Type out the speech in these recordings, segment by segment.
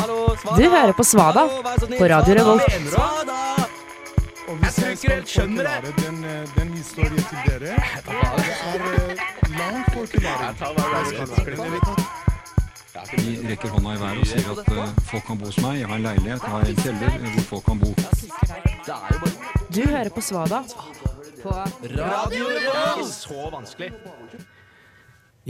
Du hører på Svada på Radio Revolt. Jeg tror ikke jeg skjønner det. den, eh, den historien til dere, det. Er langt lang forklaring. De rekker hånda i været og sier at eh, folk kan bo hos meg. Jeg har en leilighet, jeg har en kjeller eh, hvor folk kan bo. Du hører på Svada. På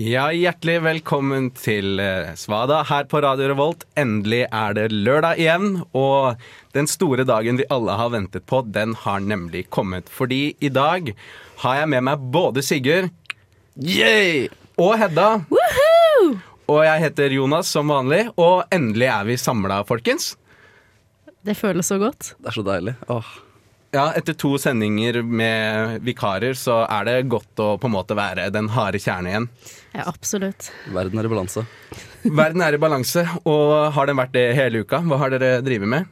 Ja, hjertelig velkommen til eh, Svada her på Radio Revolt. Endelig er det lørdag igjen, og den store dagen vi alle har ventet på, den har nemlig kommet. Fordi i dag har jeg med meg både Sigurd Yay! og Hedda. Og jeg heter Jonas som vanlig, og endelig er vi samla, folkens. Det føles så godt. Det er så deilig. Åh. Ja, etter to sendinger med vikarer, så er det godt å på en måte være den harde kjerne igjen. Ja, absolutt. Verden er i balanse. Verden er i balanse, og har den vært det hele uka? Hva har dere drevet med?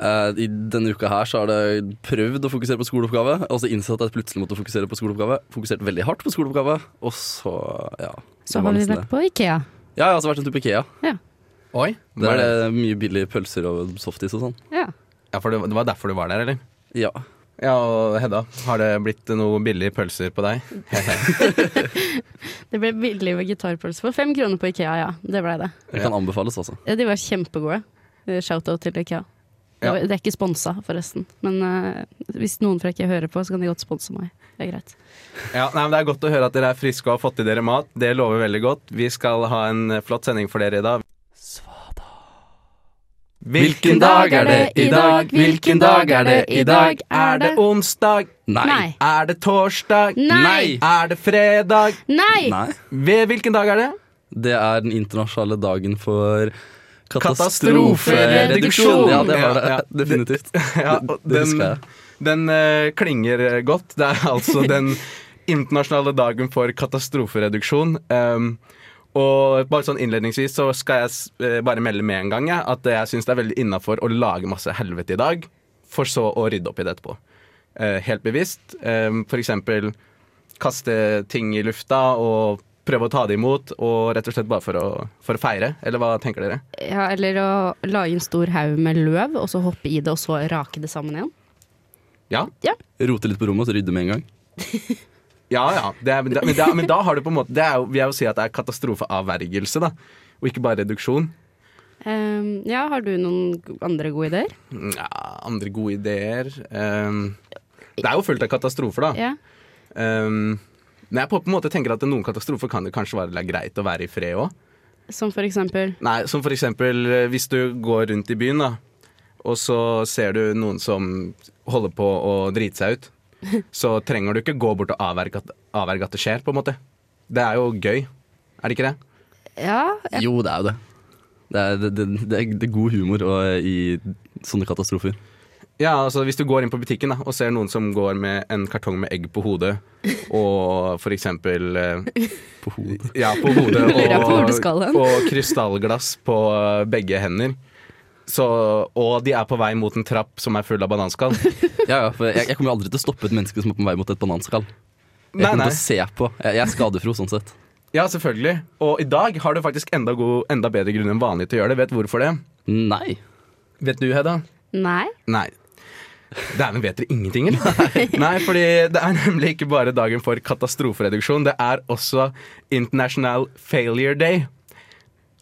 Uh, I denne uka her så har det prøvd å fokusere på skoleoppgave, og så innsett at jeg plutselig måtte fokusere på skoleoppgave. Fokusert veldig hardt på skoleoppgave, og så ja. Så har vi vært det. på Ikea. Ja, jeg har også vært en tur på Ikea. Oi, Der er det mye billige pølser og softis og sånn. Ja. Ja, for det, det var derfor du var der, eller? Ja. Ja, og Hedda, har det blitt noe billige pølser på deg? Det ble billig vegetarpølse for fem kroner på Ikea, ja. Det ble det. Det kan anbefales, altså. Ja, de var kjempegode. Eh, Shout-out til Ikea. Det, Ja. det er ikke sponsa, forresten. Men uh, hvis noen fra Ikea hører på, så kan de godt sponse meg. Det er greit. Ja, nei, men Det er godt å høre at dere er friske og har fått i dere mat. Det lover veldig godt. Vi skal ha en flott sending for dere i dag. Hvilken dag er det i dag? Hvilken dag er det i dag? Er det onsdag? Nei. Er det torsdag? Nei. Er det fredag? Nei! Nei. Ved hvilken dag er det? Det er den internasjonale dagen for Katastrofereduksjon. Ja, det var det. Ja, ja. Definitivt. Ja, Det- den, husker jeg. den eh, klinger eh, godt. Det er altså den internasjonale dagen for katastrofereduksjon. Um, og bare sånn innledningsvis så skal jeg eh, bare melde med en gang jeg, at jeg syns det er veldig innafor å lage masse helvete i dag, for så å rydde opp i det etterpå. Eh, helt bevisst. Um, for eksempel kaste ting i lufta og prøve å ta det imot, og rett og slett bare for å, for å feire. Eller hva tenker dere? Ja, eller å lage en stor haug med løv, og så hoppe i det, og så rake det sammen igjen. Ja? Rote litt på rommet og så rydde med en gang. Ja, ja. Er, men, da, men, da, men da har du på en måte Det er jo, vil jeg jo si at det er katastrofeavvergelse, da. Og ikke bare reduksjon. Um, ja, har du noen andre gode ideer? Ja, andre gode ideer um, Det er jo fullt av katastrofer, da. Ja. Um, men jeg på en måte tenker at noen katastrofer kan det kanskje være greit å være i fred òg. Som for eksempel Nei, som for eksempel eh, hvis du går rundt i byen, da, og så ser du noen som holder på å drite seg ut, så trenger du ikke gå bort og avverge at, avverge at det skjer, på en måte. Det er jo gøy. Er det ikke det? Ja, Jeg... Jo, det er jo det. Det er, det, det, det er, det er god humor og, i sånne katastrofer. Ja, altså Hvis du går inn på butikken da, og ser noen som går med en kartong med egg på hodet, og for eksempel eh, På hodet. Ja, på hodet og, og krystallglass på eh, begge hender. Så, og de er på vei mot en trapp som er full av bananskall. Ja, ja, for jeg, jeg kommer jo aldri til å stoppe et menneske som er på vei mot et bananskall. Jeg kommer nei. til å se på. Jeg, jeg er skadefro sånn sett. Ja, selvfølgelig. Og i dag har du faktisk enda, god, enda bedre grunn enn vanlig til å gjøre det. Vet du hvorfor det? Nei. Vet du, Hedda? Nei. Nei. Dæven, vet dere ingenting, eller? Nei, fordi det er nemlig ikke bare dagen for katastrofereduksjon. Det er også International Failure Day.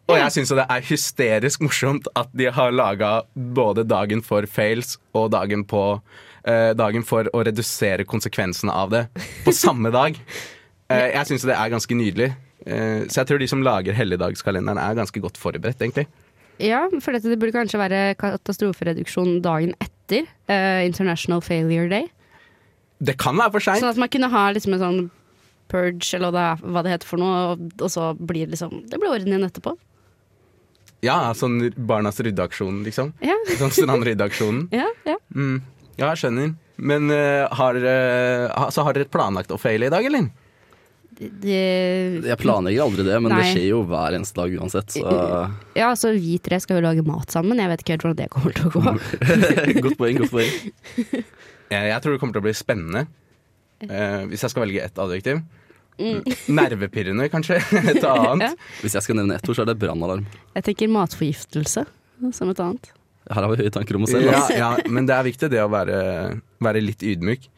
Og jeg syns det er hysterisk morsomt at de har laga både dagen for fails og dagen, på, eh, dagen for å redusere konsekvensene av det på samme dag. Eh, jeg syns det er ganske nydelig. Eh, så jeg tror de som lager helligdagskalenderen, er ganske godt forberedt, egentlig. Ja, for dette, det burde kanskje være katastrofereduksjon dagen etter eh, International Failure Day. Det kan være for seint. Sånn at man kunne ha liksom en sånn purge, eller hva det, er, heter for noe, og så blir det liksom Det blir orden igjen etterpå. Ja, sånn Barnas ryddeaksjon, liksom. Ja, Sånn strandryddeaksjonen. ja, ja. Mm. Ja, jeg skjønner. Men uh, har, ha- så har dere planlagt å feile i dag, eller? Det, Jeg planlegger aldri det, men det skjer jo hver eneste dag uansett. Så ja, altså vi tre skal jo lage mat sammen. Jeg vet ikke helt hvordan det kommer til å gå. godt poeng, godt poeng. Jeg, jeg tror det kommer til å bli spennende. Uh, hvis jeg skal velge ett adjektiv. Nervepirrende, kanskje. Et annet. Hvis jeg skal nevne ett ord, så er det brannalarm. Jeg tenker matforgiftelse som et annet. Her har vi høye tanker om oss selv. Ja, ja, men det er viktig det å være, være litt ydmyk.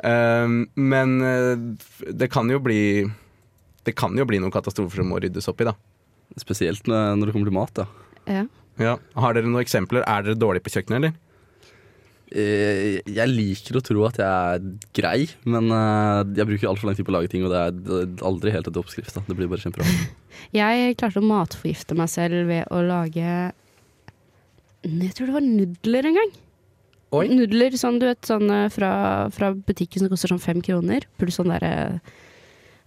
Um, men uh, det kan jo bli Det kan jo bli noen katastrofer som må ryddes opp i, da. Spesielt når når det kommer til mat. da. Ja. Ja. Har dere noen eksempler? Er dere dårlige på kjøkkenet, eller? Eh, Jeg liker å tro at jeg er grei, men eh, jeg bruker altfor lang tid på å lage ting, og det er aldri helt etter oppskrift. Det blir bare kjempebra. Jeg klarte å matforgifte meg selv ved å lage Jeg tror det var nudler en gang. Oi. Nudler sånn, du vet, sånn eh, fra, fra butikken som koster sånn fem kroner, pluss sånn derre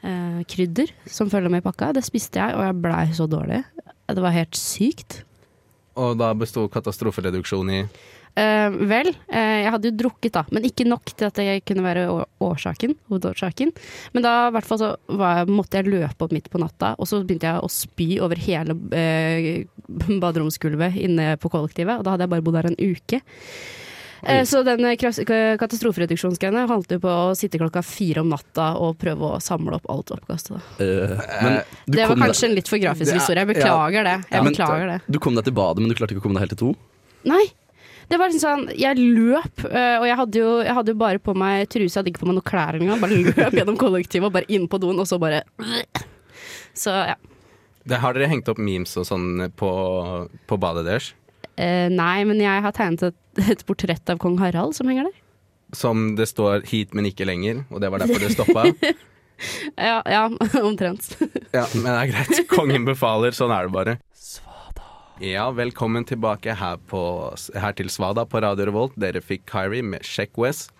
eh, krydder som følger med i pakka. Det spiste jeg, og jeg blei så dårlig. Det var helt sykt. Og da besto katastrofereduksjon i Eh, vel, uh, jeg hadde jo drukket da, men ikke nok til at det kunne være årsaken, hovedårsaken. Men da hvert fall så var, måtte jeg løpe opp midt på natta, og så begynte jeg å spy over hele uh, baderomsgulvet inne på kollektivet, og da hadde jeg bare bodd der en uke. Eh, så den katastrofereduksjonsgreiene handlet jo på å sitte klokka fire om natta og prøve å samle opp alt oppkastet. Eh, men du Det var kom kanskje en litt for grafisk Det historie, jeg beklager det. Ja, Jeg men- beklager det. du kom deg til badet, men du klarte ikke å komme deg helt til to? Nei. Det var liksom sånn, Jeg løp, øh, og jeg hadde, jo, jeg hadde jo bare på meg truse, jeg hadde ikke på meg noen klær engang. Bare løp gjennom kollektivet og bare inn på doen, og så bare Så ja. det, Har dere hengt opp memes og sånn på, på badet deres? Eh, nei, men jeg har tegnet et, et portrett av kong Harald som henger der. Som det står 'hit, men ikke lenger', og det var derfor det stoppa? Ja, ja omtrent. Ja, men det er greit. Kongen befaler, sånn er det bare. Ja, velkommen tilbake her, på, her til Svada på Radio Revolt. Dere fikk Kyrie med Check West.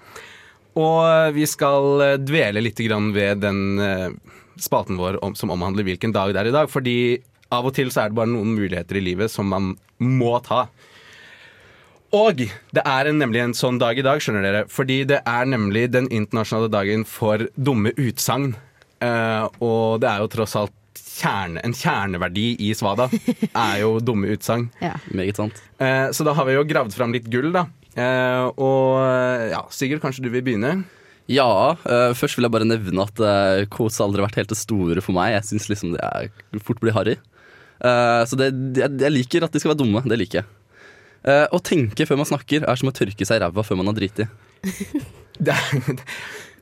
Og vi skal eh, dvele litt ved den eh, spalten vår om, som omhandler hvilken dag det er i dag. Fordi av og til så er det bare noen muligheter i livet som man må ta. Og det er en, nemlig en sånn dag i dag, skjønner dere. Fordi det er nemlig den internasjonale dagen for dumme utsagn. Eh, og det er jo tross alt kjerne, en kjerneverdi i Svada. er jo dumme utsagn. Ja. Meget sant. Eh, så da har vi jo gravd fram litt gull, da. Eh, og eh, ja, Sigurd, kanskje du vil begynne? Ja, eh, først vil jeg bare nevne at uh, quotes har aldri vært helt det store for meg. Jeg syns liksom det er, fort blir harry. Eh, så det, jeg, jeg liker at de skal være dumme. Det liker jeg. Eh, å tenke før man snakker er som å tørke seg i ræva før man har driti. Det er,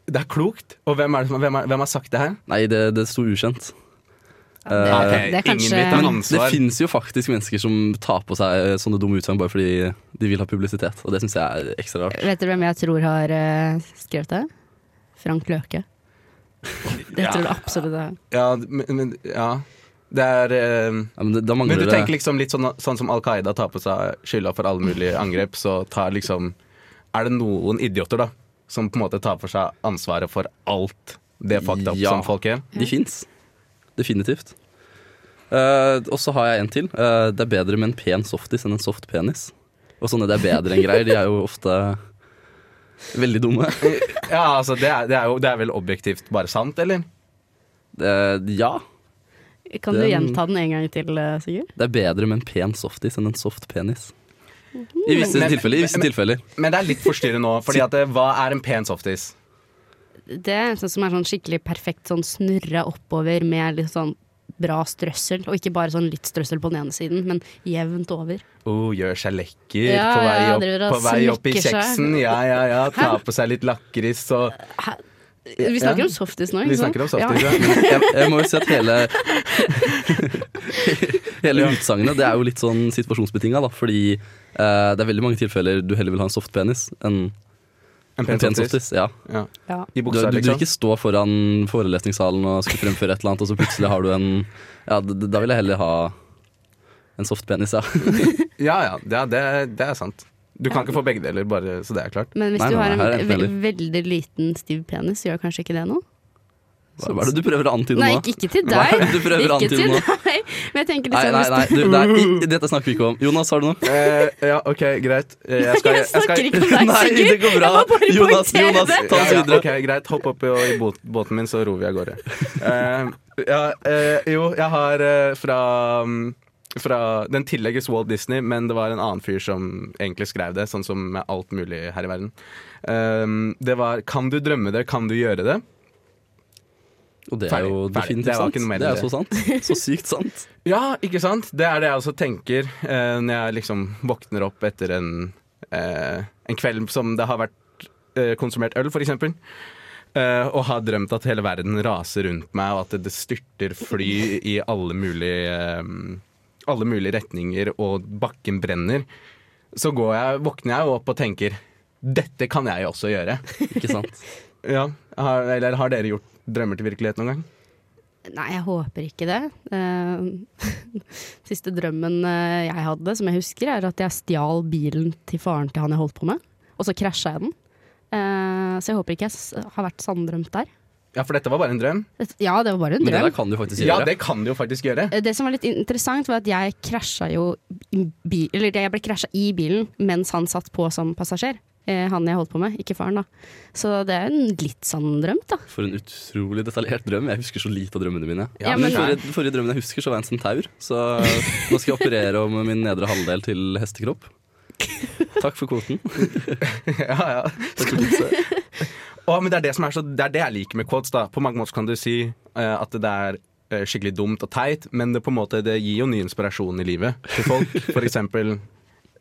det er klokt. Og hvem, er det som, hvem, er, hvem har sagt det her? Nei, det, det sto ukjent. Det, Eh, er, det er kanskje Men det fins jo faktisk mennesker som tar på seg sånne dumme utsagn bare fordi de vil ha publisitet, og det syns jeg er ekstra rart. Vet dere hvem jeg tror har eh, skrevet det? Frank Løke. Det tror jeg absolutt det er. Ja, men, men ja. Det er eh, Ja, men, det, da Men du tenker liksom litt sånn, sånn som Al Qaida tar på seg skylda for alle mulige angrep, så tar liksom Er det noen idioter, da, som på en måte tar for seg ansvaret for alt det fucked up Ja. som folk gjør? De fins. Definitivt. Uh, og så har jeg en til. Uh, det er bedre med en pen softis enn en soft penis. Og sånne det er bedre enn greier, de er jo ofte veldig dumme. Ja, altså, det er, det er jo det er vel objektivt bare sant, eller? Uh, ja, Kan du Den- gjenta den en gang til, Sigurd? det er bedre med en pen softis enn en soft penis. I visse Men- tilfeller. I visse men- tilfeller. Men det er litt forstyrrende nå, fordi at hva er en pen softis? Det sånn som er sånn skikkelig perfekt sånn snurra oppover med litt sånn bra strøssel. Og ikke bare sånn litt strøssel på den ene siden, men jevnt over. Oh, gjør seg lekker Ja, på vei ja, opp, på vei opp i kjeksen. Ja, ja, ja. Ta på seg litt lakris og Hæ? Vi snakker om softis nå, ikke sant? Vi snakker om Ja. softis, ja. Jeg, jeg må jo si at hele Hele utsagnet det er jo litt sånn situasjonsbetinga, da. Fordi eh, det er veldig mange tilfeller du heller vil ha en soft penis enn En en pen pen softis. softis. Ja. Ja. Ja. I Du, buksa, du, du vil liksom. ikke stå foran forelesningssalen og skulle fremføre et eller annet, og så plutselig har du en Ja, da vil jeg heller ha en soft penis, ja. Ja, ja, det, det, det er sant. Du kan ikke få begge deler, bare så det er klart. Men hvis Nei, du nei, har en eller. veldig liten stiv penis, gjør kanskje ikke det noe? Hva hva er det du prøver å antyde Nei, nå? ikke, ikke til deg. Hva er det du prøver å Ikke antyde til nå? deg. Men jeg tenker Nei, liksom nei, nei, nei, du- det er, i, dette snakker vi ikke om. Jonas, har du noe? Eh, ja, OK, greit. Eh, Jeg, skal, Jeg snakker ikke om deg, Nei, det går bra. Jeg må bare Jonas, Jonas, ta oss ja, ja, videre. ok, Greit, hopp opp i, båten min, så ror vi av gårde. Uh, ja, uh, jo, jeg har fra um, fra, Den tillegges Walt Disney, men det var en annen fyr som egentlig skrev det, sånn som med alt mulig her i verden. Eh, det var 'Kan du drømme det, kan du gjøre det'? Og det er jo definitivt Det sant. Det er så sant. Så sykt sant. Ja, ikke sant? Det er det jeg også tenker eh, når jeg liksom våkner opp etter en, eh, en kveld som det har vært eh, konsumert øl, for eksempel. Eh, og har drømt at hele verden raser rundt meg, og at det styrter fly i alle mulige, eh, alle mulige retninger, og bakken brenner. Så går jeg, våkner jeg opp og tenker dette kan jeg også gjøre. Ikke sant. Ja, har, Eller har dere gjort drømmer til virkelighet noen gang? Nei, jeg håper ikke det. Uh, siste drømmen eh, jeg hadde, som jeg husker, er at jeg stjal bilen til faren til han jeg holdt på med, og så krasja jeg den. Uh, så jeg håper ikke jeg har vært sanndrømt der. Ja, for dette var bare en drøm. Ja, det var bare en drøm. Men det der kan du faktisk gjøre. Ja, det kan du jo faktisk gjøre. Det som var litt interessant, var at jeg krasja jo i bil, Eller jeg ble krasja i bilen mens han satt på som passasjer. Eh, han jeg holdt på med, ikke faren, da. Så det er en litt sann drøm, da. For en utrolig detaljert drøm. Jeg husker så lite av drømmene mine. Ja, men men- forrige, forrige drømmen jeg husker, så var jeg en centaur. Så nå skal jeg operere om min nedre halvdel til hestekropp. Takk for kvoten. ja, ja. Å, men det er det, som er så, det er det jeg liker med quotes. da På mange måter kan du si uh, at det er uh, skikkelig dumt og teit, men det, på en måte, det gir jo ny inspirasjon i livet til folk. For eksempel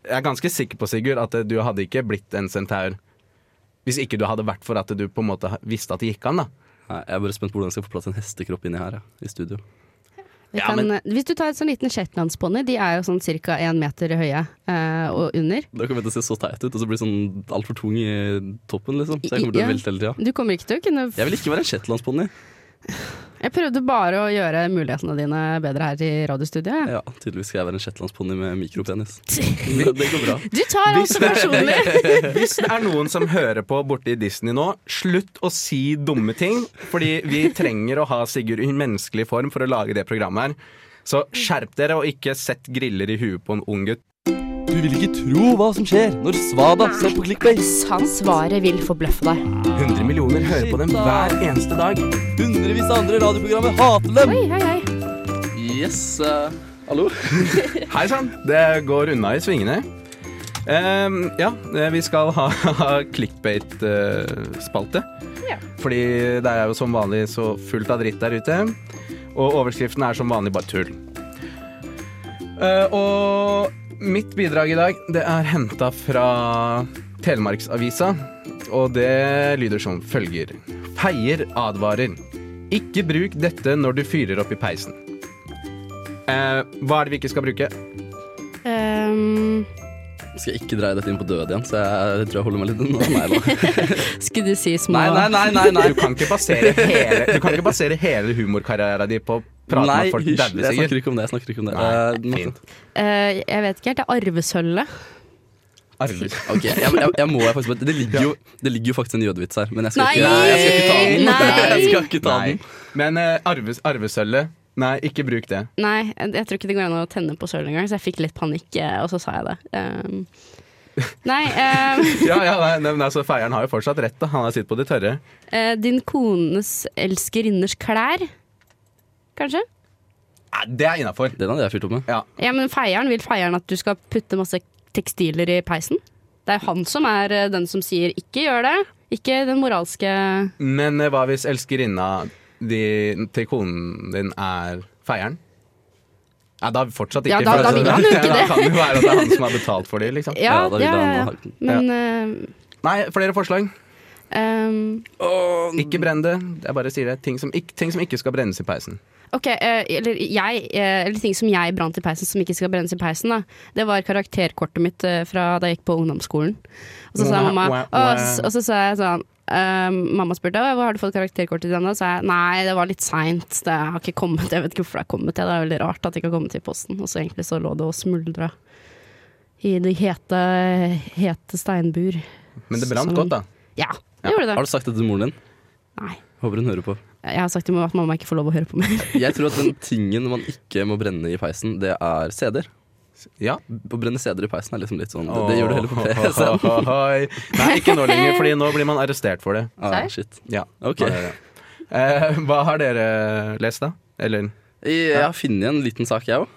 Jeg er ganske sikker på, Sigurd, at du hadde ikke blitt en centaur hvis ikke du hadde vært for at du på en måte visste at det gikk an. da Nei, jeg er bare spent på hvordan jeg skal få plass en hestekropp inni her, ja, i studio. Vi Ja, kan, men- eh, Hvis du tar et sånn liten shetlandsponni, de er jo sånn ca. én meter høye eh, og under. Da kommer jeg til å se så teit ut, og så blir det sånn altfor tung i toppen, liksom. Så jeg kommer til å velte hele tida. Du kommer ikke til å kunne Jeg vil ikke være en shetlandsponni. Jeg prøvde bare å gjøre mulighetene dine bedre her i radiostudioet. Ja, tydeligvis skal jeg være en shetlandsponni med mikropenis. Det, det går bra. Du tar alt personlig! Hvis det er noen som hører på borte i Disney nå, slutt å si dumme ting. Fordi vi trenger å ha Sigurd i menneskelig form for å lage det programmet her. Så skjerp dere, og ikke sett griller i huet på en ung gutt. Du vil ikke tro hva som skjer når Svada ser på clickbase. Han svaret vil forbløffe deg. 100 millioner hører på dem hver eneste dag. Hundrevis av andre radioprogrammer hater dem. Oi, hei, hei. Yes, Uh, hallo? Hei sann, det går unna i svingene. Um, ja, eh, vi skal ha, ha clickbait-spalte. Ja. Fordi det er jo som vanlig så fullt av dritt der ute. Og overskriften er som vanlig bare tull. Uh, og mitt bidrag i dag, det er henta fra Telemarksavisa. Og det lyder som følger. Feier advarer. Ikke bruk dette når du fyrer opp i peisen. Eh, hva er det vi ikke skal bruke? Um, Skal jeg ikke dreie dette inn på død igjen, så jeg tror jeg holder meg litt unna. Skulle du si små Nei, nei, nei, nei, nei. Du kan ikke basere hele, du kan ikke basere hele humorkarrieren din på prate Nei, med folk hysj, dauer, jeg snakker ikke om det. Jeg snakker ikke om det. Nei, uh. Eh, Jeg vet ikke helt. Det er arvesølvet. Arver. Ok, jeg, jeg, jeg må jeg faktisk det ligger, jo, det ligger jo faktisk en jødevits her, men jeg skal, ikke, jeg skal ikke ta den. Nei! Jeg skal ikke ta den. Men uh, arves, arvesølvet Nei, ikke bruk det. Nei, jeg jeg tror ikke det går an å tenne på sølv engang, så jeg fikk litt panikk, og så sa jeg det. Um, nei, um, Ja, ja, nei, nei, men altså, Feieren har jo fortsatt rett. da Han har sitt på det tørre. Uh, din kones elskerinners klær, kanskje? Nei, det er innafor. Den hadde jeg fyrt opp med. Ja. Ja, men feieren vil feieren at du skal putte masse tekstiler i peisen? Det er han som er eh, den som sier 'ikke gjør det', ikke den moralske Men eh, hva hvis elskerinna di, til konen din er feieren? Ja, da fortsatt ikke. Ja, da- for da vil han jo ikke det. Da kan det jo være at det er han som har betalt for det, liksom. Ja, da vil ja, han ja, ha ja. Men eh, Nei, flere forslag. ehm, Ikke brenn det. Jeg bare sier det. Ting som, ikke, ting som ikke skal brennes i peisen. Ok, eh, eller, jeg, eh, eller ting som jeg brant i peisen som ikke skal brennes i peisen. Da. Det var karakterkortet mitt eh, fra da jeg gikk på ungdomsskolen. Og så sa jeg mamma og, og så sa jeg sånn Uh, Mamma spurte hvor har du fått karakterkortet til denne. Så sa jeg nei, det var litt seint. Det har ikke kommet. Jeg vet ikke hvorfor det har kommet. Det er veldig rart at det ikke har kommet i posten. Og så egentlig så lå det og smuldra i de hete, hete steinbur. Men det brant godt, da. Ja, det gjorde det. Har du sagt det til moren din? Nei. Håper hun hører på. Jeg har sagt til mamma at mamma ikke får lov å høre på mer. Jeg tror at den tingen man ikke må brenne i peisen, det er CD-er. Ja. Å brenne CD-er i peisen er liksom litt sånn Det, det gjør du heller på PC-en. Nei, ikke nå lenger, Fordi nå blir man arrestert for det. Ah, shit. Ja. Ok. Eh, hva har dere lest, da? Eller Jeg har funnet en liten sak, jeg òg.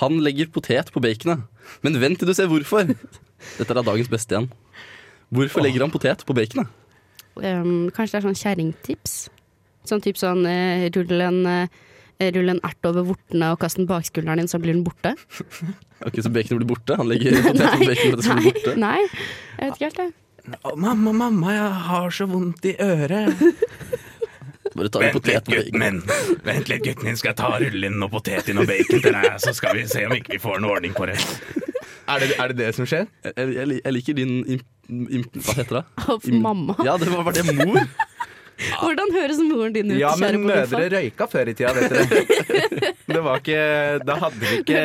han legger potet på baconet. Men vent til du ser hvorfor. Dette er dagens beste igjen. Hvorfor legger han potet på baconet? Um, kanskje det er sånn kjerringtips? Sånn type sånn uh, rull en uh, Rull en ert over vortene og kast den bak skulderen din, så blir den borte. Ok, Så baconet blir borte? Han legger potet på bacon for at det skal bli borte? Nei, jeg vet ikke helt det. Mamma, mamma, jeg har så vondt i øret. Bare ta vent litt, gutten min. Vent litt, gutten min. Skal jeg ta og rulle inn noe potet inn og bacon til deg, så skal vi se om ikke vi får noe ordning på det. Er det er det, det som skjer? Jeg, jeg, jeg liker din imp, imp, Hva heter det? Av mamma. Ja, det var, var det mor? Hvordan høres moren din ut, Ja, men mødre røyka før i tida, vet dere. Det var ikke Da hadde vi ikke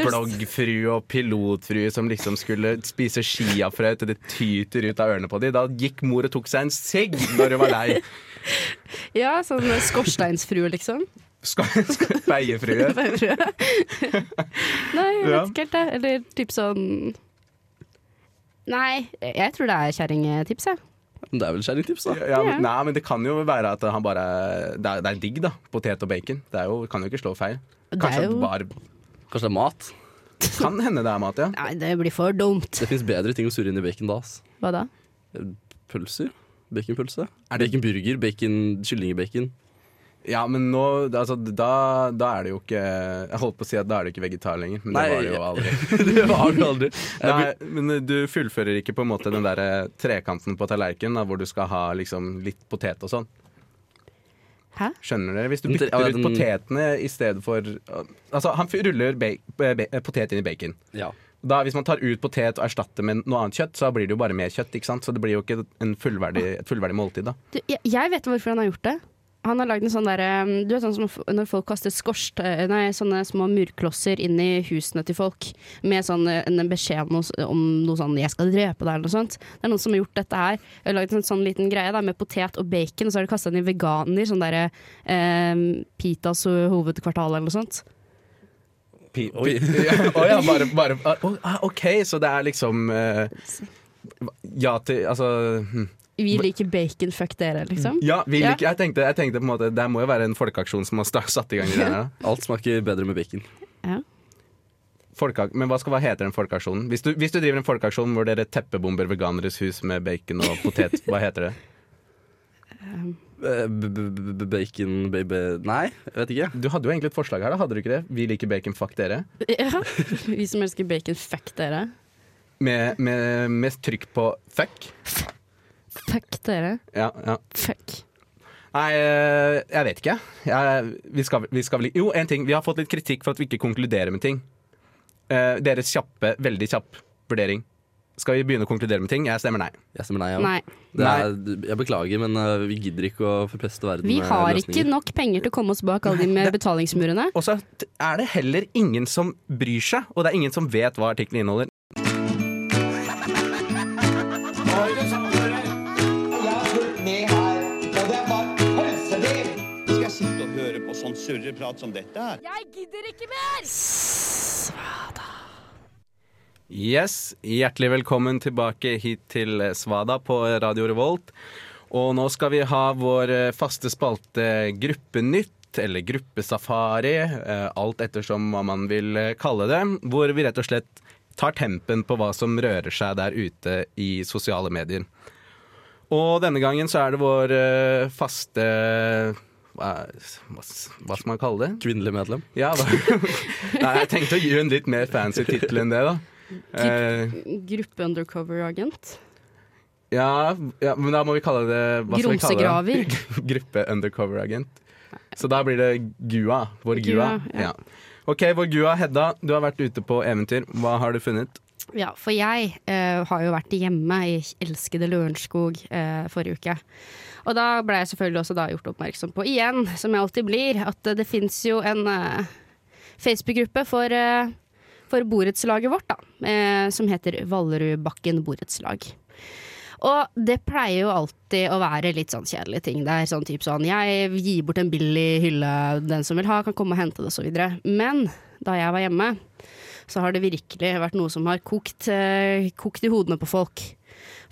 bloggfrue og pilotfrue som liksom skulle spise skiafrø til det tyter ut av ørene på dem. Da gikk mor og tok seg en sigg når hun var lei. Ja, sånn skorsteinsfrue, liksom. Beiefrue. Nei, jeg vet Ja. ikke helt det. Eller typ sånn Nei, jeg tror det er kjerringtips, jeg. Det er vel kjerringtips, da. Ja, men, nei, men det kan jo være at han bare Det er, det er digg, da. Potet og bacon. Det er jo, kan jo ikke slå feil. Det er Kanskje jo- det bare Kanskje det er mat? Kan hende det er mat, ja. Nei, det blir for dumt. Det fins bedre ting å surre inn i bacon da. ass. Hva da? Pølser? Baconpølse? Er Baconburger? Bacon, Kyllingbacon? Ja, men nå altså, da, da er det jo ikke Jeg holdt på å si at da er det ikke vegetar lenger, men det var det jo aldri. det var det aldri. Nei, men du fullfører ikke på en måte den der eh, trekanten på tallerkenen hvor du skal ha liksom litt potet og sånn. Hæ? Skjønner dere? Hvis du bytter ut den- potetene i stedet for Altså, han ruller ba potet inn i bacon. Ja. Da, hvis man tar ut potet og erstatter med noe annet kjøtt, så blir det jo bare mer kjøtt. ikke sant? Så det blir jo ikke en fullverdig, et fullverdig måltid. da. Du, jeg, jeg vet hvorfor han har gjort det. Han har lagd en sånn derre Du vet sånn som når folk kaster skorst... eh, Nei, sånne små murklosser inn i husene til folk med sånn eh, en beskjed om noe, om noe sånn 'jeg skal drepe deg' eller noe sånt. Det er noen som har gjort dette her. Jeg har lagd en sånn liten greie da, med potet og bacon, og så har de kasta den i veganer. Sånn derre eh, Pitas hovedkvartal eller noe sånt. Pi, Oi. oh, ja, bare, bare ah, OK, så det er liksom eh, Ja til Altså hm. Vi liker bacon, fuck dere, liksom. Ja, vi Ja. liker, jeg, tenkte, jeg tenkte på en måte Det må jo være en folkeaksjon som har satt i gang det her. Alt smaker bedre med bacon. Ja. Folkeak men hva, skal, hva heter den folkeaksjonen? Hvis du, hvis du driver en folkeaksjon hvor dere teppebomber veganeres hus med bacon og potet, hva heter det? Eh, b- b- b- Bacon baby Nei, jeg vet ikke. Du hadde jo egentlig et forslag her, da, hadde du ikke det? Vi liker bacon, fuck dere. ja. Vi som elsker bacon, fuck dere. Med, med, med trykk på fuck. Fuck dere. Ja, ja. Fuck. Nei, eh, jeg vet ikke. Jeg, vi skal, vi skal vel Jo, en ting. Vi har fått litt kritikk for at vi ikke konkluderer med ting. Eh, deres kjappe, veldig kjapp vurdering. Skal vi begynne å konkludere med ting? Jeg stemmer nei. Jeg stemmer nei. Ja. Nei. Det er, jeg beklager, men uh, vi gidder ikke å forpeste verden Vi har med ikke nok penger til å komme oss bak alle de med betalingsmurene. Og så er det heller ingen som bryr seg, og det er ingen som vet hva artikkelen inneholder. Sånn surreprat som dette her? Yes, Hjertelig velkommen tilbake hit til Svada på Radio Revolt. Og nå skal vi ha vår eh, faste spalte Gruppenytt, eller Gruppesafari, eh, alt ettersom hva man vil eh, kalle det. Hvor vi rett og slett tar tempen på hva som rører seg der ute i sosiale medier. Og denne gangen så er det vår eh, faste hva, hva, hva skal man kalle det? Kvinnelig medlem. Ja? Nei, jeg tenkte å gi en litt mer fancy tittel enn det, da. Eh, Gruppe undercover-agent. ja, ja, men da må vi kalle det hva skal vi kalle det? Grumsegraver. Gruppe undercover agent. Så da blir det Gua. Vår Gua. Gua, ja. ja. OK, vår Gua. Hedda, du har vært ute på eventyr. Hva har du funnet? Ja, for jeg uh, har jo vært hjemme i elskede Lørenskog uh, forrige uke. Og da ble jeg selvfølgelig også da gjort oppmerksom på, igjen, som jeg alltid blir, at det fins jo en uh, Facebook-gruppe for, uh, for borettslaget vårt, da. Uh, som heter Vallerudbakken borettslag. Og det pleier jo alltid å være litt sånn kjedelige ting der. Sånn type sånn jeg gir bort en billig hylle, den som vil ha, kan komme og hente det, osv. Men da jeg var hjemme, så har det virkelig vært noe som har kokt, kokt i hodene på folk.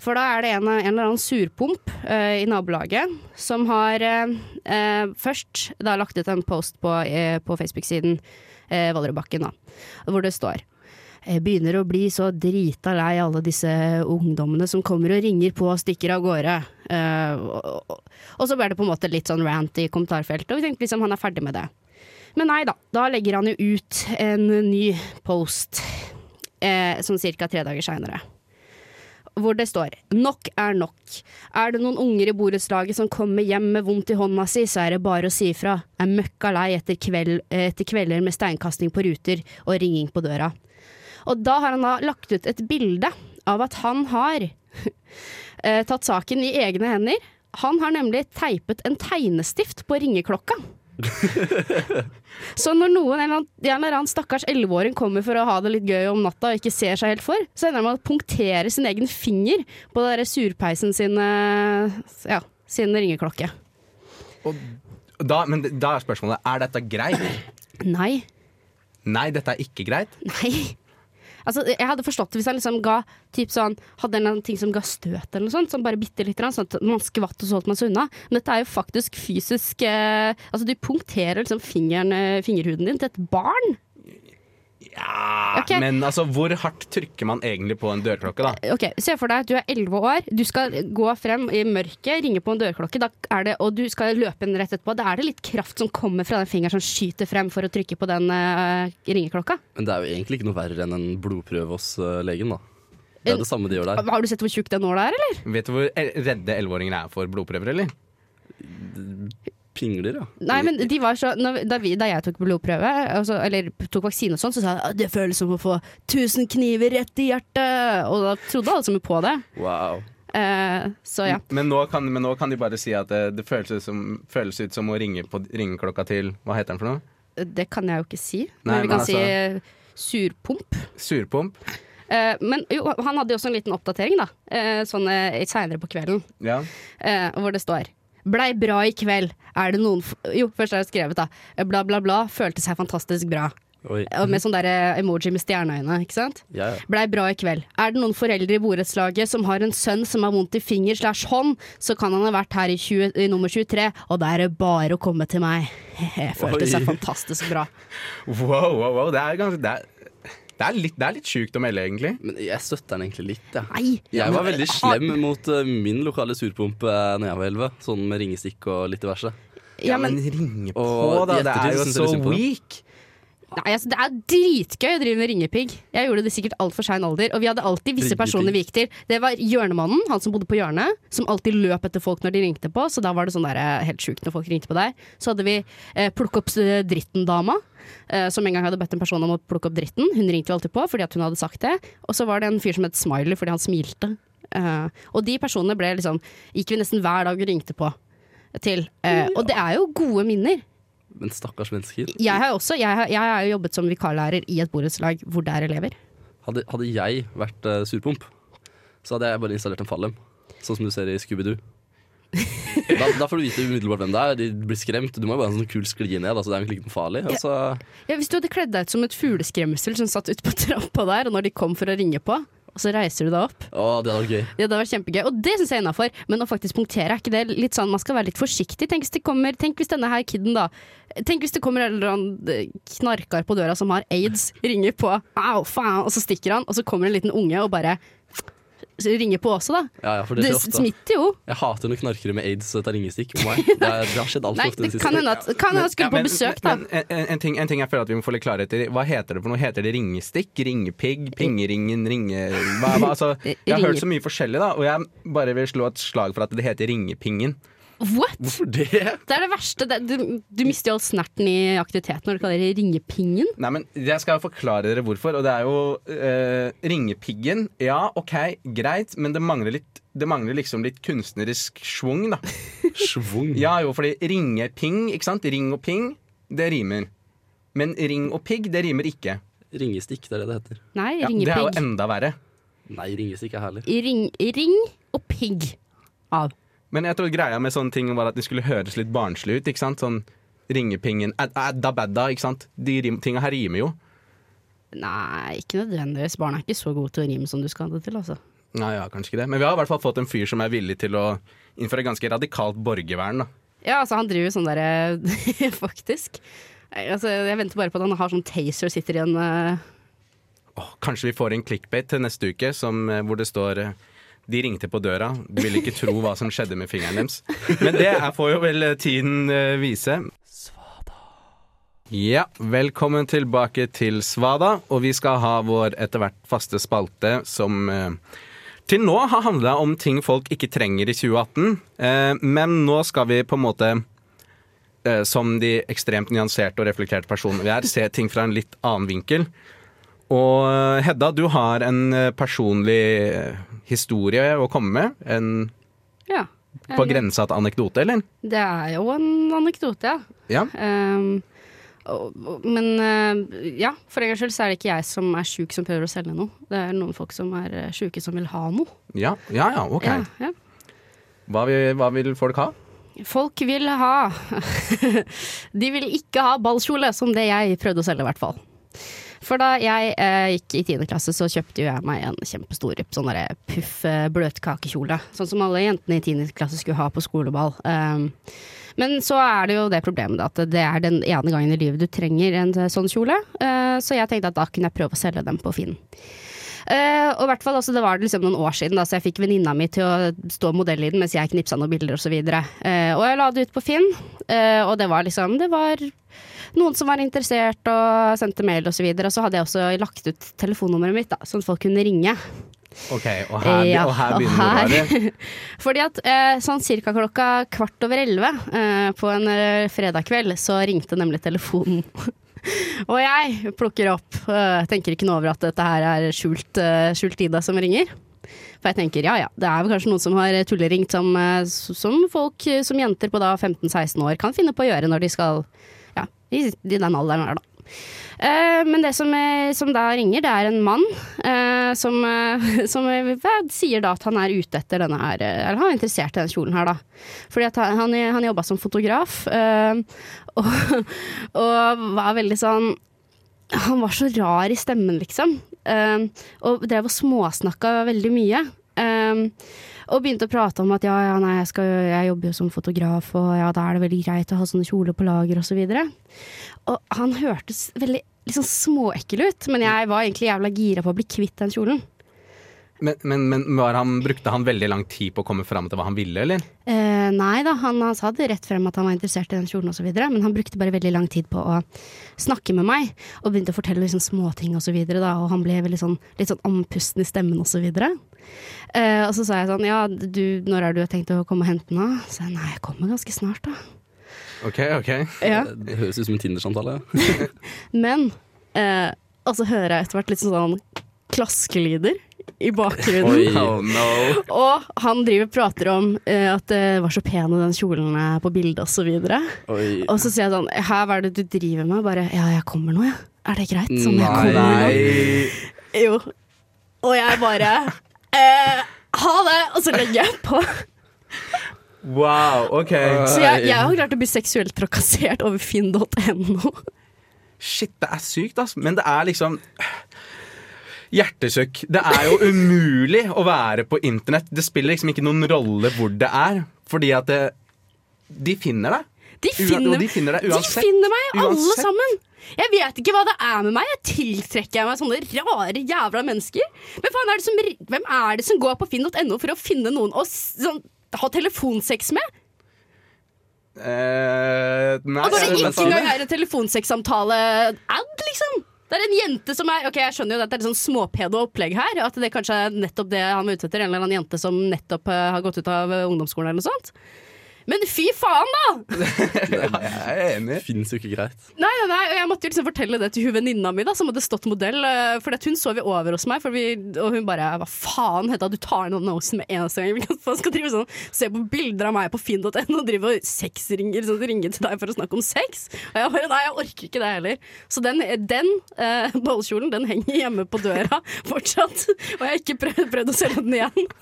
For da er det en, en eller annen surpomp uh, i nabolaget som har uh, først da lagt ut en post på, uh, på Facebook-siden uh, Vallerudbakken, hvor det står jeg begynner å bli så drita lei alle disse ungdommene som kommer og ringer på og stikker av gårde. Og, og, så ble det på en måte litt sånn rant i kommentarfeltet, og vi tenkte liksom han er ferdig med det. Men nei da, da legger han jo ut en ny post sånn ca. tre dager seinere. Hvor det står 'Nok er nok'. Er det noen unger i borettslaget som kommer hjem med vondt i hånda si, så er det bare å si ifra. Er møkka lei etter, kveld, etter kvelder med steinkasting på ruter og ringing på døra. Og da har han da lagt ut et bilde av at han har eh, tatt saken i egne hender. Han har nemlig teipet en tegnestift på ringeklokka. Så når noen en eller annen, annen stakkars elleveåring kommer for å ha det litt gøy om natta og ikke ser seg helt for, så ender han med å punktere sin egen finger på den surpeisen sin, eh, ja, sin ringeklokke. Da, men da er spørsmålet er dette greit. Nei. Nei, dette er ikke greit. Nei. Altså, jeg hadde forstått det hvis jeg liksom ga typ sånn, hadde en ting som ga støt, eller noe sånt, som bare bitte litt, sånn at man skvatt og så holdt man seg unna. Men dette er jo faktisk fysisk eh, Altså, du punkterer liksom fingeren, eh, fingerhuden din til et barn. Ja, okay. Men altså, hvor hardt trykker man egentlig på en dørklokke, da? Ok, Se for deg at du er 11 år, du skal gå frem i mørket, ringe på en dørklokke, da er det, og du skal løpe inn rett etterpå. Da er det litt kraft som kommer fra den fingeren som skyter frem for å trykke på den uh, ringeklokka. Men det er jo egentlig ikke noe verre enn en blodprøve hos uh, legen, da. Det er det samme de gjør der. Har du sett hvor tjukk det nåla er, eller? Vet du hvor redde elleveåringer er for blodprøver, eller? Pingler, ja. Nei, men de var så da, vi, da jeg tok blodprøve, altså, eller tok vaksine og sånn, så sa at det føles som å få 1000 kniver rett i hjertet. Og da trodde alle sammen på det. Wow. Eh, så ja. Men nå, kan, men nå kan de bare si at det, det føles, ut som, føles ut som å ringe på ringeklokka til Hva heter den for noe? Det kan jeg jo ikke si. Nei, men vi kan si surpomp. Surpomp? Eh, men jo, han hadde jo også en liten oppdatering, da. Uh, sånn uh, seinere på kvelden. Ja. eh, hvor det står Blei bra i kveld. Er det noen Jo, først har jeg skrevet, da. Bla, bla, bla. Følte seg fantastisk bra. Oi. Med sånn der emoji med stjerneøyne, ikke sant? Ja, ja. Blei bra i kveld. Er det noen foreldre i borettslaget som har en sønn som har vondt i finger slash hånd, så kan han ha vært her i, 20, i nummer 23, og da er det bare å komme til meg. Følte seg fantastisk bra. Wow, wow, wow. Det er, ganske, det er, det er litt, det er litt sjukt å melde, egentlig. Men jeg støtter den egentlig litt, Ja. Nei! Jeg var veldig slem mot eh, min lokale surpumpe uh, når jeg var 11, sånn med ringestikk og litt diverse. Ja, men, ringe på, Og da. Det er jo så weak. Nei, altså, det er dritgøy å drive med ringepigg. Jeg gjorde det sikkert altfor sein alder. Og vi hadde alltid visse personer vi gikk til. Det var hjørnemannen, han som bodde på hjørnet, som alltid løp etter folk når de ringte på. Så da var det sånn der, eh, helt sjukt når folk ringte på deg. Så hadde vi eh, plukk opp eh, dritten-dama. eh, som en gang hadde bedt en person om å plukke opp dritten. Hun ringte jo alltid på fordi hun hadde sagt det. Og så var det en fyr som het Smiley fordi han smilte. Eh, og de personene ble liksom gikk vi nesten hver dag og ringte på til. Eh, og det er jo gode minner. Men stakkars mennesker. Jeg har også jeg har, jeg har jo jobbet som vikarlærer i et borettslag hvor det er elever. Hadde, hadde jeg vært uh, surpomp, så hadde jeg bare installert en fallem. Sånn som du ser i Scooby-Doo. Da, da får du vite umiddelbart hvem det er. De blir skremt. Du må jo bare ha en sånn kul sklie ned. Altså, det er egentlig ikke noe farlig. Altså, Ja, hvis du hadde kledd deg ut som et fugleskremsel som satt ute på trappa der, og når de kom for å ringe på, og så reiser du deg opp. å, det hadde vært gøy. Det hadde vært kjempegøy. Og det syns jeg er innafor. Men å faktisk punktere, er ikke det litt sånn man skal være litt forsiktig? Tenk hvis det kommer Tenk hvis denne her kiden, da Tenk hvis det kommer en eller annen eh, knarkar på døra som har aids, ringer på, au, faen, og så stikker han, og så kommer en liten unge og bare ringer på også, da. Ja, ja, for det Det ofte. smitter jo. Jeg hater når knarkere med aids tar ringestikk på. Det, det har skjedd altfor ofte i det kan siste. hende jeg skulle Ja, på men- besøk, da. Men en, en, en, ting, en ting jeg føler at vi må få litt klarhet i. Hva heter det for noe? Heter det ringestikk? Ringepigg? Pingeringen? Ringe... Hva, hva, altså, jeg har hørt så mye forskjellig, da, og jeg bare vil slå et slag for at det heter ringepingen. What? Hvorfor det? Det er det verste. Du, du mister jo all snerten i aktiviteten når du kaller det ringepingen. Nei, men Jeg skal forklare dere hvorfor. Og det er jo eh, Ringepiggen. Ja, OK, greit, men det mangler, litt, det mangler liksom litt kunstnerisk schwung, da. Schwung. Ja jo, fordi ringeping, ikke sant? Ring og ping, det rimer. Men ring og pigg, det rimer ikke. Ringestikk, det er det det heter. Nei, Ja, det er jo enda verre. Nei, ringestikk er herlig. Ring, ring og pigg av. Men jeg tror greia med sånne ting var at de skulle høres litt barnslig ut. ikke sant? Sånn ringepingen ad- Adda badda, ikke sant? De rim, tinga her rimer jo. Nei, ikke nødvendigvis. Barn er ikke så gode til å rime som du skal ha det til, altså. Nei, ja, kanskje ikke det. Men vi har i hvert fall fått en fyr som er villig til å innføre ganske radikalt borgervern. da. Ja, altså, han driver sånn derre Faktisk. Altså, jeg venter bare på at han har sånn taser sitter i en uh... åh, Kanskje vi får en clickbait til neste uke som, eh, hvor det står eh, de ringte på døra. Du vil ikke tro hva som skjedde med fingeren deres. Men det får jo vel eh, tiden vise. Svada. Ja, velkommen tilbake til Svada, og vi skal ha vår etter hvert faste spalte som eh, til nå har handla om ting folk ikke trenger i 2018. Eh, men nå skal vi på en måte, eh, som de ekstremt nyanserte og reflekterte personene vi er, se ting fra en litt annen vinkel. Og eh, Hedda, du har en eh, personlig eh, historie å komme med. En Ja. på grensa til anekdote, eller? Det er jo en anekdote, ja. Ja. Og, men eh, ja, for en gangs skyld så er det ikke jeg som er sjuk som prøver å selge noe. Det er noen folk som er uh, sjuke som vil ha noe. Ja, ja, ja ok. Ja, ja. Hva, vil, hva vil folk ha? Folk vil ha De vil ikke ha ballkjole, som det jeg prøvde å selge, i hvert fall. For da jeg eh, gikk i tiende klasse, så kjøpte jo jeg meg en kjempestor sånn derre puff eh, bløtkakekjole. Sånn som alle jentene i tiende klasse skulle ha på skoleball. Um, men så er det jo det problemet at det er den ene gangen i livet du trenger en sånn kjole. Uh, så jeg tenkte at da kunne jeg prøve å selge dem på Finn. Eh, og hvert fall, altså, Det var liksom noen år siden, da, så jeg fikk venninna mi til å stå modell i den mens jeg knipsa noen bilder osv. Uh, og jeg la det ut på Finn, uh, og det var liksom Det var noen som var interessert og sendte mail osv. Og, så og så hadde jeg også lagt ut telefonnummeret mitt, da, sånn at folk kunne ringe. Ok, Og her, Ja, og her begynner det Fordi at eh, sånn cirka klokka kvart over elleve eh, på en fredag kveld, så ringte nemlig telefonen. og jeg plukker opp, eh, tenker ikke noe over at dette her er skjult, eh, skjult Ida som ringer. For jeg tenker ja ja, det er vel kanskje noen som har tulleringt som, eh, som folk som jenter på da 15-16 år kan finne på å gjøre når de skal ja, i, i den alderen her, da. Eh, men det som, er, som da ringer, det er en mann eh, som, eh, som eh, sier da at han er ute etter denne her eh, Eller han er interessert i denne kjolen her, da. Fordi at han, han, jobba som fotograf, eh, og, og var veldig sånn Han var så rar i stemmen, liksom. eh, og drev og småsnakka veldig mye. Eh, og begynte å prate om at ja, ja, nei, jeg, skal, jeg jobber jo som fotograf, og ja, da er det veldig greit å ha sånne kjoler på lager, og så videre. Og han hørtes veldig liksom småekkel ut, men jeg var egentlig jævla gira på å bli kvitt den kjolen. Men, men, men var han, brukte han veldig lang tid på å komme fram til hva han ville, eller? Eh, nei da, han, han sa det rett frem at han var interessert i den kjolen osv., men han brukte bare veldig lang tid på å snakke med meg, og begynte å fortelle liksom småting osv., og, og han ble veldig sånn, litt sånn andpusten i stemmen osv. Eh, og så sa jeg sånn, ja, du, når har du tenkt å komme og hente den da? Så jeg, nei, jeg kommer ganske snart da. Ok, ok. Ja. Det høres ut som en Tinder-samtale. Men eh, og så hører jeg etter hvert litt sånn klaskelyder i bakgrunnen. Oi. Oh no. Og han driver prater om uh, at det var så pene den kjolen er på bildet osv. Og, Oi. og så sier jeg sånn Hæ, hva er det du driver med? Bare ja, jeg kommer nå, jeg. Er det greit? Sånn, jeg kommer nå. Jo. Og jeg bare eh, Ha det! Og så legger jeg på. Wow, ok. Så jeg, jeg har klart å bli seksuelt trakassert over finn.no. Shit, det er sykt, ass. Men det er liksom Hjertesukk. Det er jo umulig å være på internett. Det spiller liksom ikke noen rolle hvor det er, fordi at det, de finner deg. De finner, de finner deg uansett. De finner meg, alle Uansett. sammen. Jeg vet ikke hva det er med meg. Jeg tiltrekker meg sånne rare jævla mennesker. Men faen er det som, hvem er det som går på finn.no for å finne noen å sånn, ha telefonsex med? Eh, nei, Og når det ikke engang er en telefonsexsamtale-ad, liksom. Det er en jente som er Ok, jeg skjønner jo at det er litt sånn småpedo opplegg her. At det kanskje er nettopp det han er ute etter. En eller annen jente som nettopp eh, har gått ut av eh, ungdomsskolen eller noe sånt. Men fy faen, da! Nei, jeg er enig. Fins jo ikke greit. Nei, nei, nei, og jeg måtte jo liksom fortelle det til hun venninna mi, da, som hadde stått modell. eh, For at hun sov jo over hos meg, for vi, og hun bare Hva faen, Hedda, du tar ned Nosen med eneste gang. Hva skal drive sånn, se på bilder av meg på finn.no og drive og sexringer sånn, ringe til deg for å snakke om sex. Og jeg bare Nei, jeg orker ikke det heller. Så den, den eh, ballkjolen, den henger hjemme på døra fortsatt. Og jeg har ikke prøvd, prøvd å selge den igjen.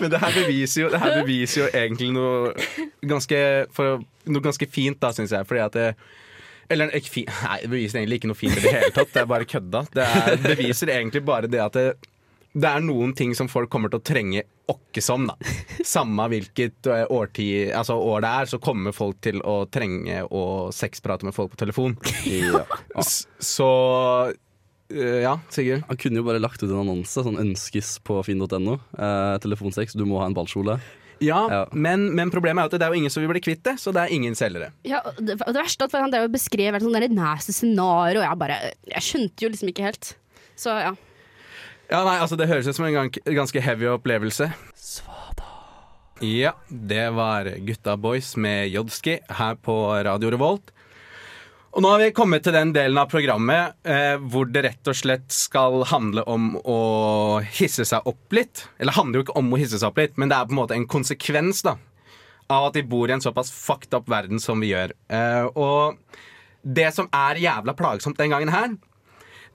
Men det her beviser jo, det her beviser jo egentlig noe ganske, for, noe ganske fint, da, syns jeg. Fordi at det, eller ikke nei, det beviser egentlig ikke noe fint i det hele tatt. Det er bare kødda. Det er, beviser egentlig bare det at det, det er noen ting som folk kommer til å trenge åkke som. da Samme hvilket eh, årtid, altså år det er, så kommer folk til å trenge å sexprate med folk på telefon. Ja. Så ja, Sigurd. Han kunne jo bare lagt ut en annonse, sånn ønskes på finn.no. Eh, telefonsex, du må ha en ballkjole. Ja, Ja. Men, men problemet er at det er jo ingen som vil bli kvitt det, så det er ingen selgere. Ja, og det, og det verste er at han drev og beskrev et sånt nasty scenario, og jeg bare Jeg skjønte jo liksom ikke helt. Så ja. Ja, nei, altså Det høres ut som en ganske heavy opplevelse. Svada. Ja, det var Gutta Boys med Jodski her på Radio Revolt. Og nå har vi kommet til den delen av programmet eh, hvor det rett og slett skal handle om å hisse seg opp litt. Eller det handler jo ikke om å hisse seg opp litt, men det er på en måte en konsekvens da av at vi bor i en såpass fucked up verden som vi gjør. Eh, og det som er jævla plagsomt den gangen her,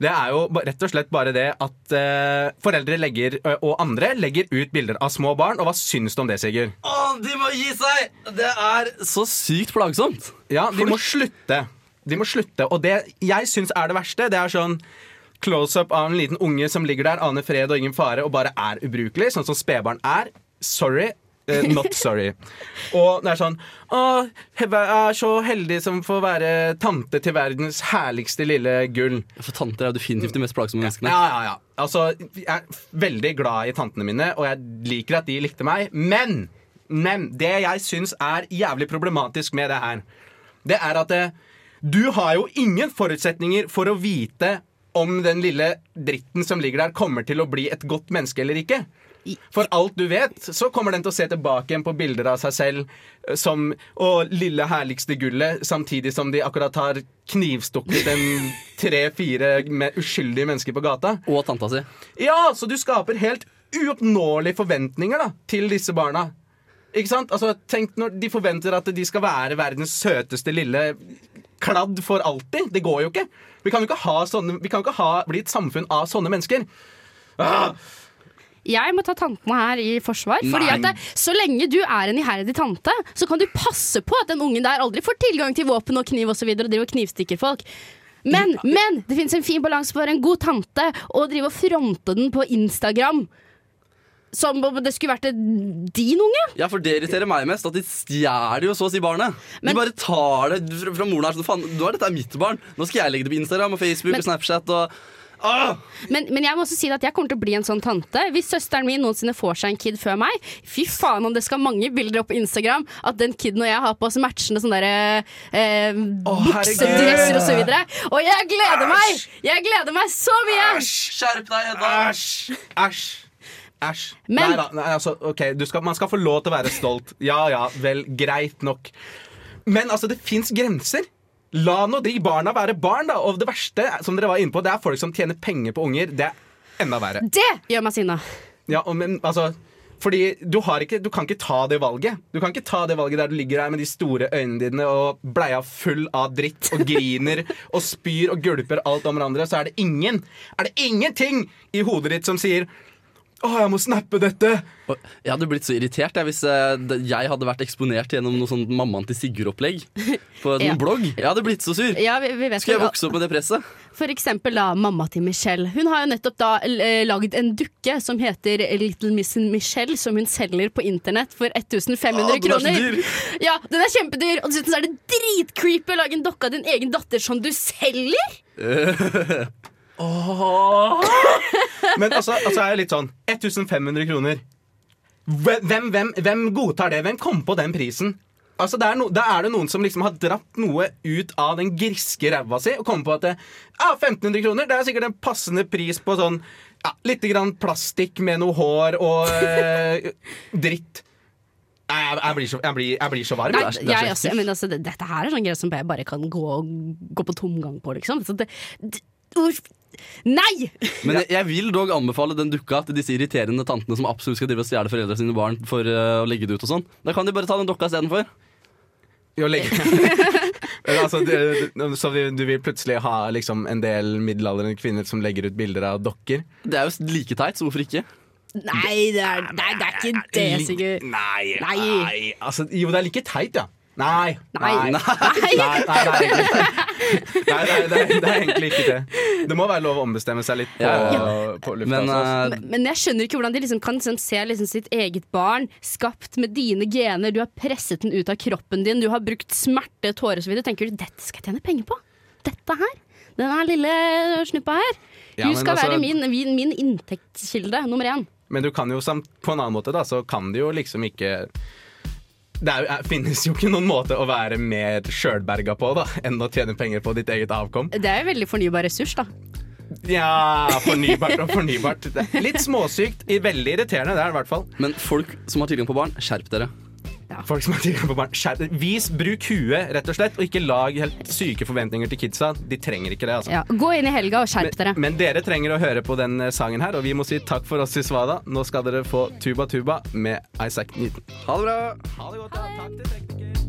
det er jo rett og slett bare det at eh, foreldre legger, og andre legger ut bilder av små barn. Og hva syns du om det, Sigurd? Å, de må gi seg! Det er så sykt plagsomt. Ja, de må slutte. De må slutte. Og det jeg syns er det verste, det er sånn close-up av en liten unge som ligger der, aner fred og ingen fare, og bare er ubrukelig, sånn som spedbarn er. Sorry. Uh, not sorry. Og det er sånn Å, jeg er så heldig som får være tante til verdens herligste lille gull. For tanter er jo definitivt de mest plagsomme menneskene. Ja, ja, ja. Altså, jeg er veldig glad i tantene mine, og jeg liker at de likte meg. Men, men det jeg syns er jævlig problematisk med det her, det er at eh, du har jo ingen forutsetninger for å vite om den lille dritten som ligger der, kommer til å bli et godt menneske eller ikke. For alt du vet, så kommer den til å se tilbake igjen på bilder av seg selv eh, som Og lille herligste gullet, samtidig som de akkurat har knivstukket en tre-fire uskyldige mennesker på gata. Og tanta si. Ja, så du skaper helt uoppnåelige forventninger da, til disse barna. Ikke sant? Altså, tenk når de forventer at de skal være verdens søteste lille kladd for alltid. Det går jo ikke. Vi kan jo ikke, ha sånne, vi kan jo ikke ha, bli et samfunn av sånne mennesker. Ah, Jeg må ta tantene her i forsvar. Fordi at det, Så lenge du er en iherdig tante, så kan du passe på at den ungen der aldri får tilgang til våpen og kniv og, så videre, og driver og knivstikker folk. Men, men det finnes en fin balanse for en god tante å drive og fronte den på Instagram. Som om det skulle vært din unge. Ja, for det irriterer meg mest, at de stjeler jo så å si barnet. Men- de bare tar det fra, fra moren her. Sånn, faen, du har dette er mitt barn. Nå skal jeg legge det på Instagram og Facebook Men- og Snapchat og ah! Men, men jeg må også si at jeg kommer til å bli en sånn tante. Hvis søsteren min noensinne får seg en kid før meg, fy faen om det skal mange bilder opp på Instagram at den kiden og jeg har på oss matchende sånne der, eh, buksedresser og så videre. Og jeg gleder meg! Jeg gleder meg så mye! Skjerp deg, Hedda! Æsj! Æsj! Æsj. Men- Nei da. Nei, altså, ok, du skal, man skal få lov til å være stolt. Ja ja, vel, greit nok. Men altså, det fins grenser. La nå de barna være barn, da. Og det verste som dere var inne på, det er folk som tjener penger på unger. Det er enda verre. Det gjør meg sinna. Ja, men altså fordi du, har ikke, du kan ikke ta det valget. Du kan ikke ta det valget der du ligger der med de store øynene dine og bleia full av dritt og griner og spyr og gulper alt om hverandre. Så er det ingen Er det ingenting i hodet ditt som sier å, jeg må snappe dette. Jeg hadde blitt så irritert jeg, hvis eh, jeg hadde vært eksponert gjennom noe sånn Mammaen til Sigurd-opplegg på en Ja. blogg. Jeg hadde blitt så sur. Ja, vi, vi vet Skal jeg vokse opp med det presset? For eksempel da mamma til Michelle. Hun har jo nettopp da eh, lagd en dukke som heter Little Miss Michelle, som hun selger på internett for 1500 ah, den er så kroner. dyr. Ja, den er kjempedyr, og dessuten så er det dritcreepy å lage en dokke av din egen datter som du selger! Men altså, altså er jeg litt sånn 1500 kroner. Hvem, hvem, hvem godtar det? Hvem kom på den prisen? Altså, det er no, Da er det noen som liksom har dratt noe ut av den griske ræva si og kommet på at det, ja, 1500 kroner det er sikkert en passende pris på sånn ja, litt grann plastikk med noe hår og eh, dritt. Nei, jeg, jeg, blir så, jeg, blir, jeg blir så varm. Nei, det er også, men altså, dette her er sånn greier som jeg bare kan gå, gå på tomgang på, liksom. Så det, det. Nei! Men jeg, jeg vil dog anbefale den dukka til disse irriterende tantene som absolutt skal drive og stjele foreldre sine barn for uh, å legge det ut og sånn. Da kan de bare ta den dokka istedenfor. Jo, legge. altså, så du vil plutselig ha liksom, en del middelaldrende kvinner som legger ut bilder av dokker? Det er jo like teit, så hvorfor ikke? Nei, det er, nei, det er ikke det, Sigurd. Nei, Nei. nei. Altså, jo, det er like teit, ja. Nei. Nei. Nei, nei, nei, nei, er det. Nei, det er, det, er, egentlig ikke det. Det må være lov å ombestemme seg litt på, Ja, på lufta. Men altså. eh, Men, men jeg skjønner ikke hvordan de liksom kan liksom se liksom sitt eget barn skapt med dine gener. Du har presset den ut av kroppen din, du har brukt smerte, tårer osv. Tenker du dette skal jeg tjene penger på? Dette her? Denne lille snuppa her. Ja, Hun skal altså- være min, min, min inntektskilde nummer én. Men du kan jo samt, på en annen måte, da, så kan du jo liksom ikke det er, er, finnes jo ikke noen måte å være mer sjølberga på da enn å tjene penger på ditt eget avkom. Det er jo veldig fornybar ressurs, da. Ja, fornybart og fornybart. Litt småsykt. Veldig irriterende, det er det i hvert fall. Men folk som har tilgang på barn, skjerp dere. Folk som har tilgang på barn. Skjerp- Vis, bruk huet, rett og slett, og ikke lag helt syke forventninger til kidsa. De trenger ikke det, altså. Ja, gå inn i helga og skjerp dere. Men, men dere trenger å høre på den eh, sangen her, og vi må si takk for oss i Svada. Nå skal dere få Tuba Tuba med Isaac Newton. Ha det bra! Ha det godt, da. Takk til teknikeren.